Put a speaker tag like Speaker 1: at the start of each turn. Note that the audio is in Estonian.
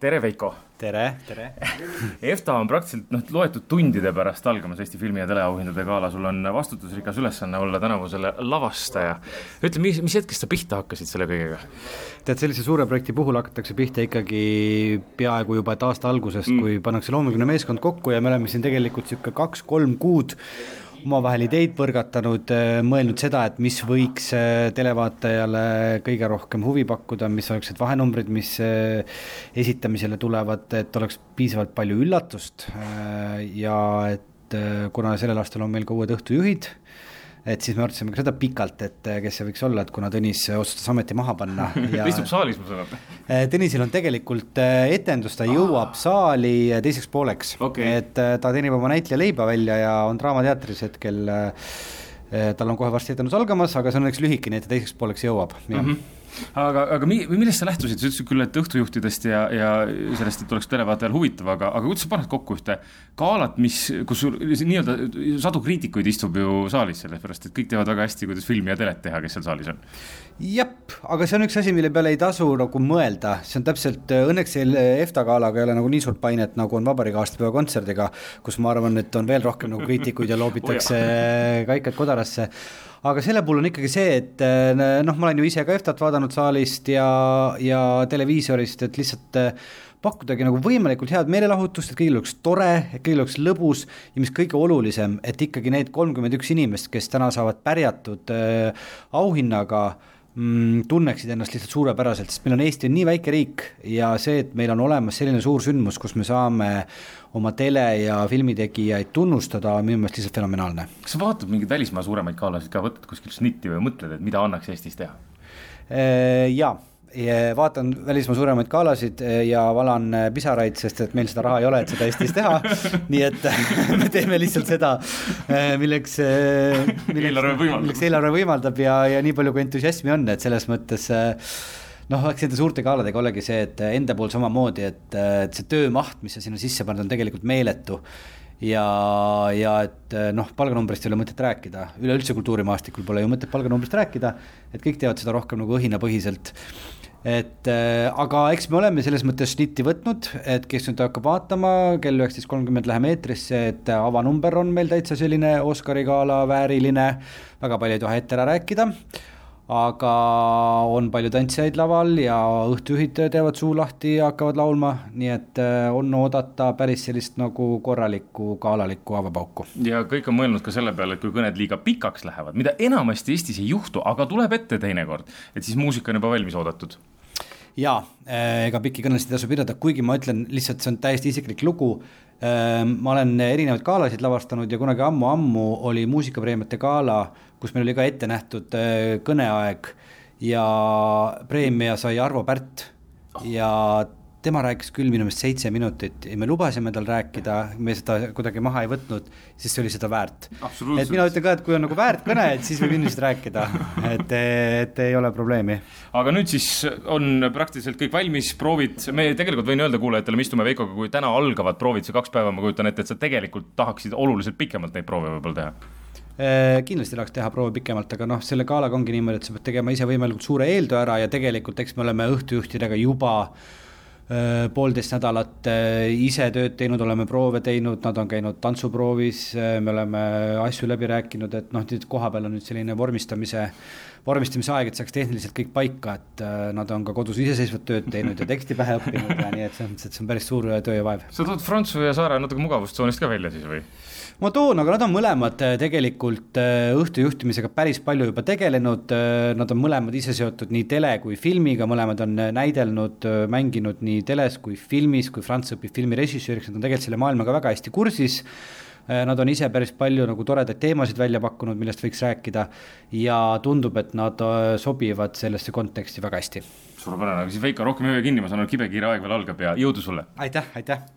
Speaker 1: tere, Veiko!
Speaker 2: tere, tere!
Speaker 1: EFTA on praktiliselt noh, loetud tundide pärast algamas Eesti filmi- ja teleauhindade gala, sul on vastutusrikas ülesanne olla tänavusele lavastaja. ütle, mis, mis hetkest sa pihta hakkasid selle kõigega?
Speaker 2: tead, sellise suure projekti puhul hakatakse pihta ikkagi peaaegu juba et aasta algusest mm., kui pannakse loomulikult meeskond kokku ja me oleme siin tegelikult niisugune kaks-kolm kuud omavahel ideid põrgatanud, äh, mõelnud seda, et mis võiks äh, televaatajale kõige rohkem huvi pakkuda, mis oleks need vahenumbrid, mis äh, esitamisele tulevad, et oleks piisavalt palju üllatust ja et kuna sellel aastal on meil ka uued õhtujuhid et siis me arutasime ka seda pikalt, et eh, kes see võiks olla, et kuna Tõnis otsustas ameti maha panna
Speaker 1: ja ta istub saalis, ma saan aru.
Speaker 2: Eh, Tõnisil on tegelikult eh, etendus, ta jõuab saali teiseks pooleks.
Speaker 1: Okay.,
Speaker 2: et ta teenib oma näitleja leiba välja ja on Draamateatris hetkel tal on kohe varsti etendus algamas, aga see on õnneks lühike, nii et ta teiseks pooleks jõuab, jah. Mm -hmm
Speaker 1: aga, aga mi-, millest sa lähtusid, sa ütlesid küll, et õhtujuhtidest ja, ja sellest, et oleks televaatajal huvitav, aga, aga kuidas sa paned kokku ühte galat, mis, kus sul nii-öelda sadu kriitikuid istub ju saalis, sellepärast et kõik teavad väga hästi, kuidas filmi ja telet teha, kes seal saalis on?
Speaker 2: jah, aga see on üks asi, mille peale ei tasu nagu mõelda, see on täpselt, õnneks EFTA galaga ei ole nagu nii suurt painet, nagu on vabariigi aastapäeva kontserdiga, kus ma arvan, et on veel rohkem nagu kriitikuid ja loobitakse oh, kaikad kodarasse. Aga selle puhul on ikkagi see, et noh, ma olen ju ise ka EFTA-t vaadanud saalist ja, ja televiisorist, et lihtsalt eh, pakkudagi nagu võimalikult head meelelahutust, et kõigil oleks tore, et kõigil oleks lõbus ja mis kõige olulisem, et ikkagi need kolmkümmend üks inimest, kes täna saavad pärjatud äh, auhinnaga äh, mm, tunneksid ennast lihtsalt suurepäraselt, sest meil on Eesti on nii väike riik ja see, et meil on olemas selline suur sündmus, kus me saame oma tele- ja filmitegijaid tunnustada, on minu meelest lihtsalt fenomenaalne.
Speaker 1: kas sa vaatad mingeid välismaa suuremaid galasid ka, võtad kuskilt snitti või mõtled, et mida annaks Eestis teha?
Speaker 2: Äh, jaa. Vaatan välismaa suuremaid galasid eh, ja valan eh, pisaraid, sest et meil seda raha ei ole, et seda Eestis teha. nii et me teeme lihtsalt seda, milleks,
Speaker 1: milleks,
Speaker 2: milleks eelarve võimaldab ja, ja nii palju, kui entusiasmi on, et selles mõttes noh, eks nende suurte galadega olegi see, et enda pool samamoodi, et, et see töömaht, mis sa sinna sisse paned, on tegelikult meeletu ja, ja et noh, palganumbrist ei ole mõtet rääkida, üleüldse kultuurimaastikul pole ju mõtet palganumbrist rääkida, et kõik teevad seda rohkem nagu õhinapõhiselt. Et äh, aga eks me oleme selles mõttes šnitti võtnud, et kes nüüd hakkab vaatama, kell üheksateist kolmkümmend läheme eetrisse, et avanumber on meil täitsa selline Oscari gala vääriline, väga palju ei tohi ette ära rääkida aga on palju tantsijaid laval ja õhtujuhid teevad suu lahti ja hakkavad laulma, nii et äh, on oodata päris sellist nagu korralikku galalikku avapauku.
Speaker 1: ja kõik on mõelnud ka selle peale, et kui kõned liiga pikaks lähevad, mida enamasti Eestis ei juhtu, aga tuleb ette teinekord, et siis muusika on juba valmis oodatud
Speaker 2: jaa, äh, ega pikki kõnesid ei tasu pidada, kuigi ma ütlen lihtsalt, see on täiesti isiklik lugu. Äh, ma olen erinevaid galasid lavastanud ja kunagi ammu-ammu oli muusikapreemiate gala, kus meil oli ka ette nähtud äh, kõneaeg. Ja preemia sai Arvo Pärt. Ja tema rääkis küll minu meelest seitse minutit ja me lubasime tal rääkida, me seda kuidagi maha ei võtnud, siis see oli seda väärt. et mina ütlen ka, et kui on nagu väärt kõne, et siis võib ilmselt rääkida, et, et ei ole probleemi.
Speaker 1: aga nüüd siis on praktiliselt kõik valmis, proovid, me tegelikult võin öelda kuulajatele, me istume Veikoga, kui täna algavad proovid, see kaks päeva, ma kujutan ette, et sa tegelikult tahaksid oluliselt pikemalt neid proove võib-olla teha
Speaker 2: äh, kindlasti tahaks teha proove pikemalt, aga noh, selle galaga ongi niimoodi, et sa pead tegema ise võimalikult suure eeltöö ära ja tegelikult eks me oleme õhtujuhtidega juba Äh, poolteist nädalat äh, ise tööd teinud, oleme proove teinud, nad on käinud tantsuproovis, äh, me oleme asju läbi rääkinud, et noh, nüüd kohapeal on nüüd selline vormistamise, vormistamise aeg, et saaks tehniliselt kõik paika, et nad on ka kodus iseseisvat tööd teinud ja teksti pähe õppinud ja nii, et selles mõttes, et see on päris suur töö ja vaev.
Speaker 1: sa tood Frantsu ja Saare natuke mugavustsoonist ka välja siis või?
Speaker 2: ma toon, aga nad on mõlemad äh, tegelikult äh, õhtujuhtimisega päris palju juba tegelenud, äh, nad on mõlemad ise seotud nii tele kui filmiga, mõlemad on näidelnud, mänginud nii teles kui filmis, kui Franz õpib filmirežissööriks, nad on tegelikult selle maailmaga väga hästi kursis Nad on ise päris palju nagu toredaid teemasid välja pakkunud, millest võiks rääkida ja tundub, et nad sobivad sellesse konteksti väga hästi.
Speaker 1: suurepärane, aga siis Veiko, rohkem öö kinni, ma saan aru, kibekiire aeg veel algab ja jõudu sulle!
Speaker 2: aitäh, aitäh!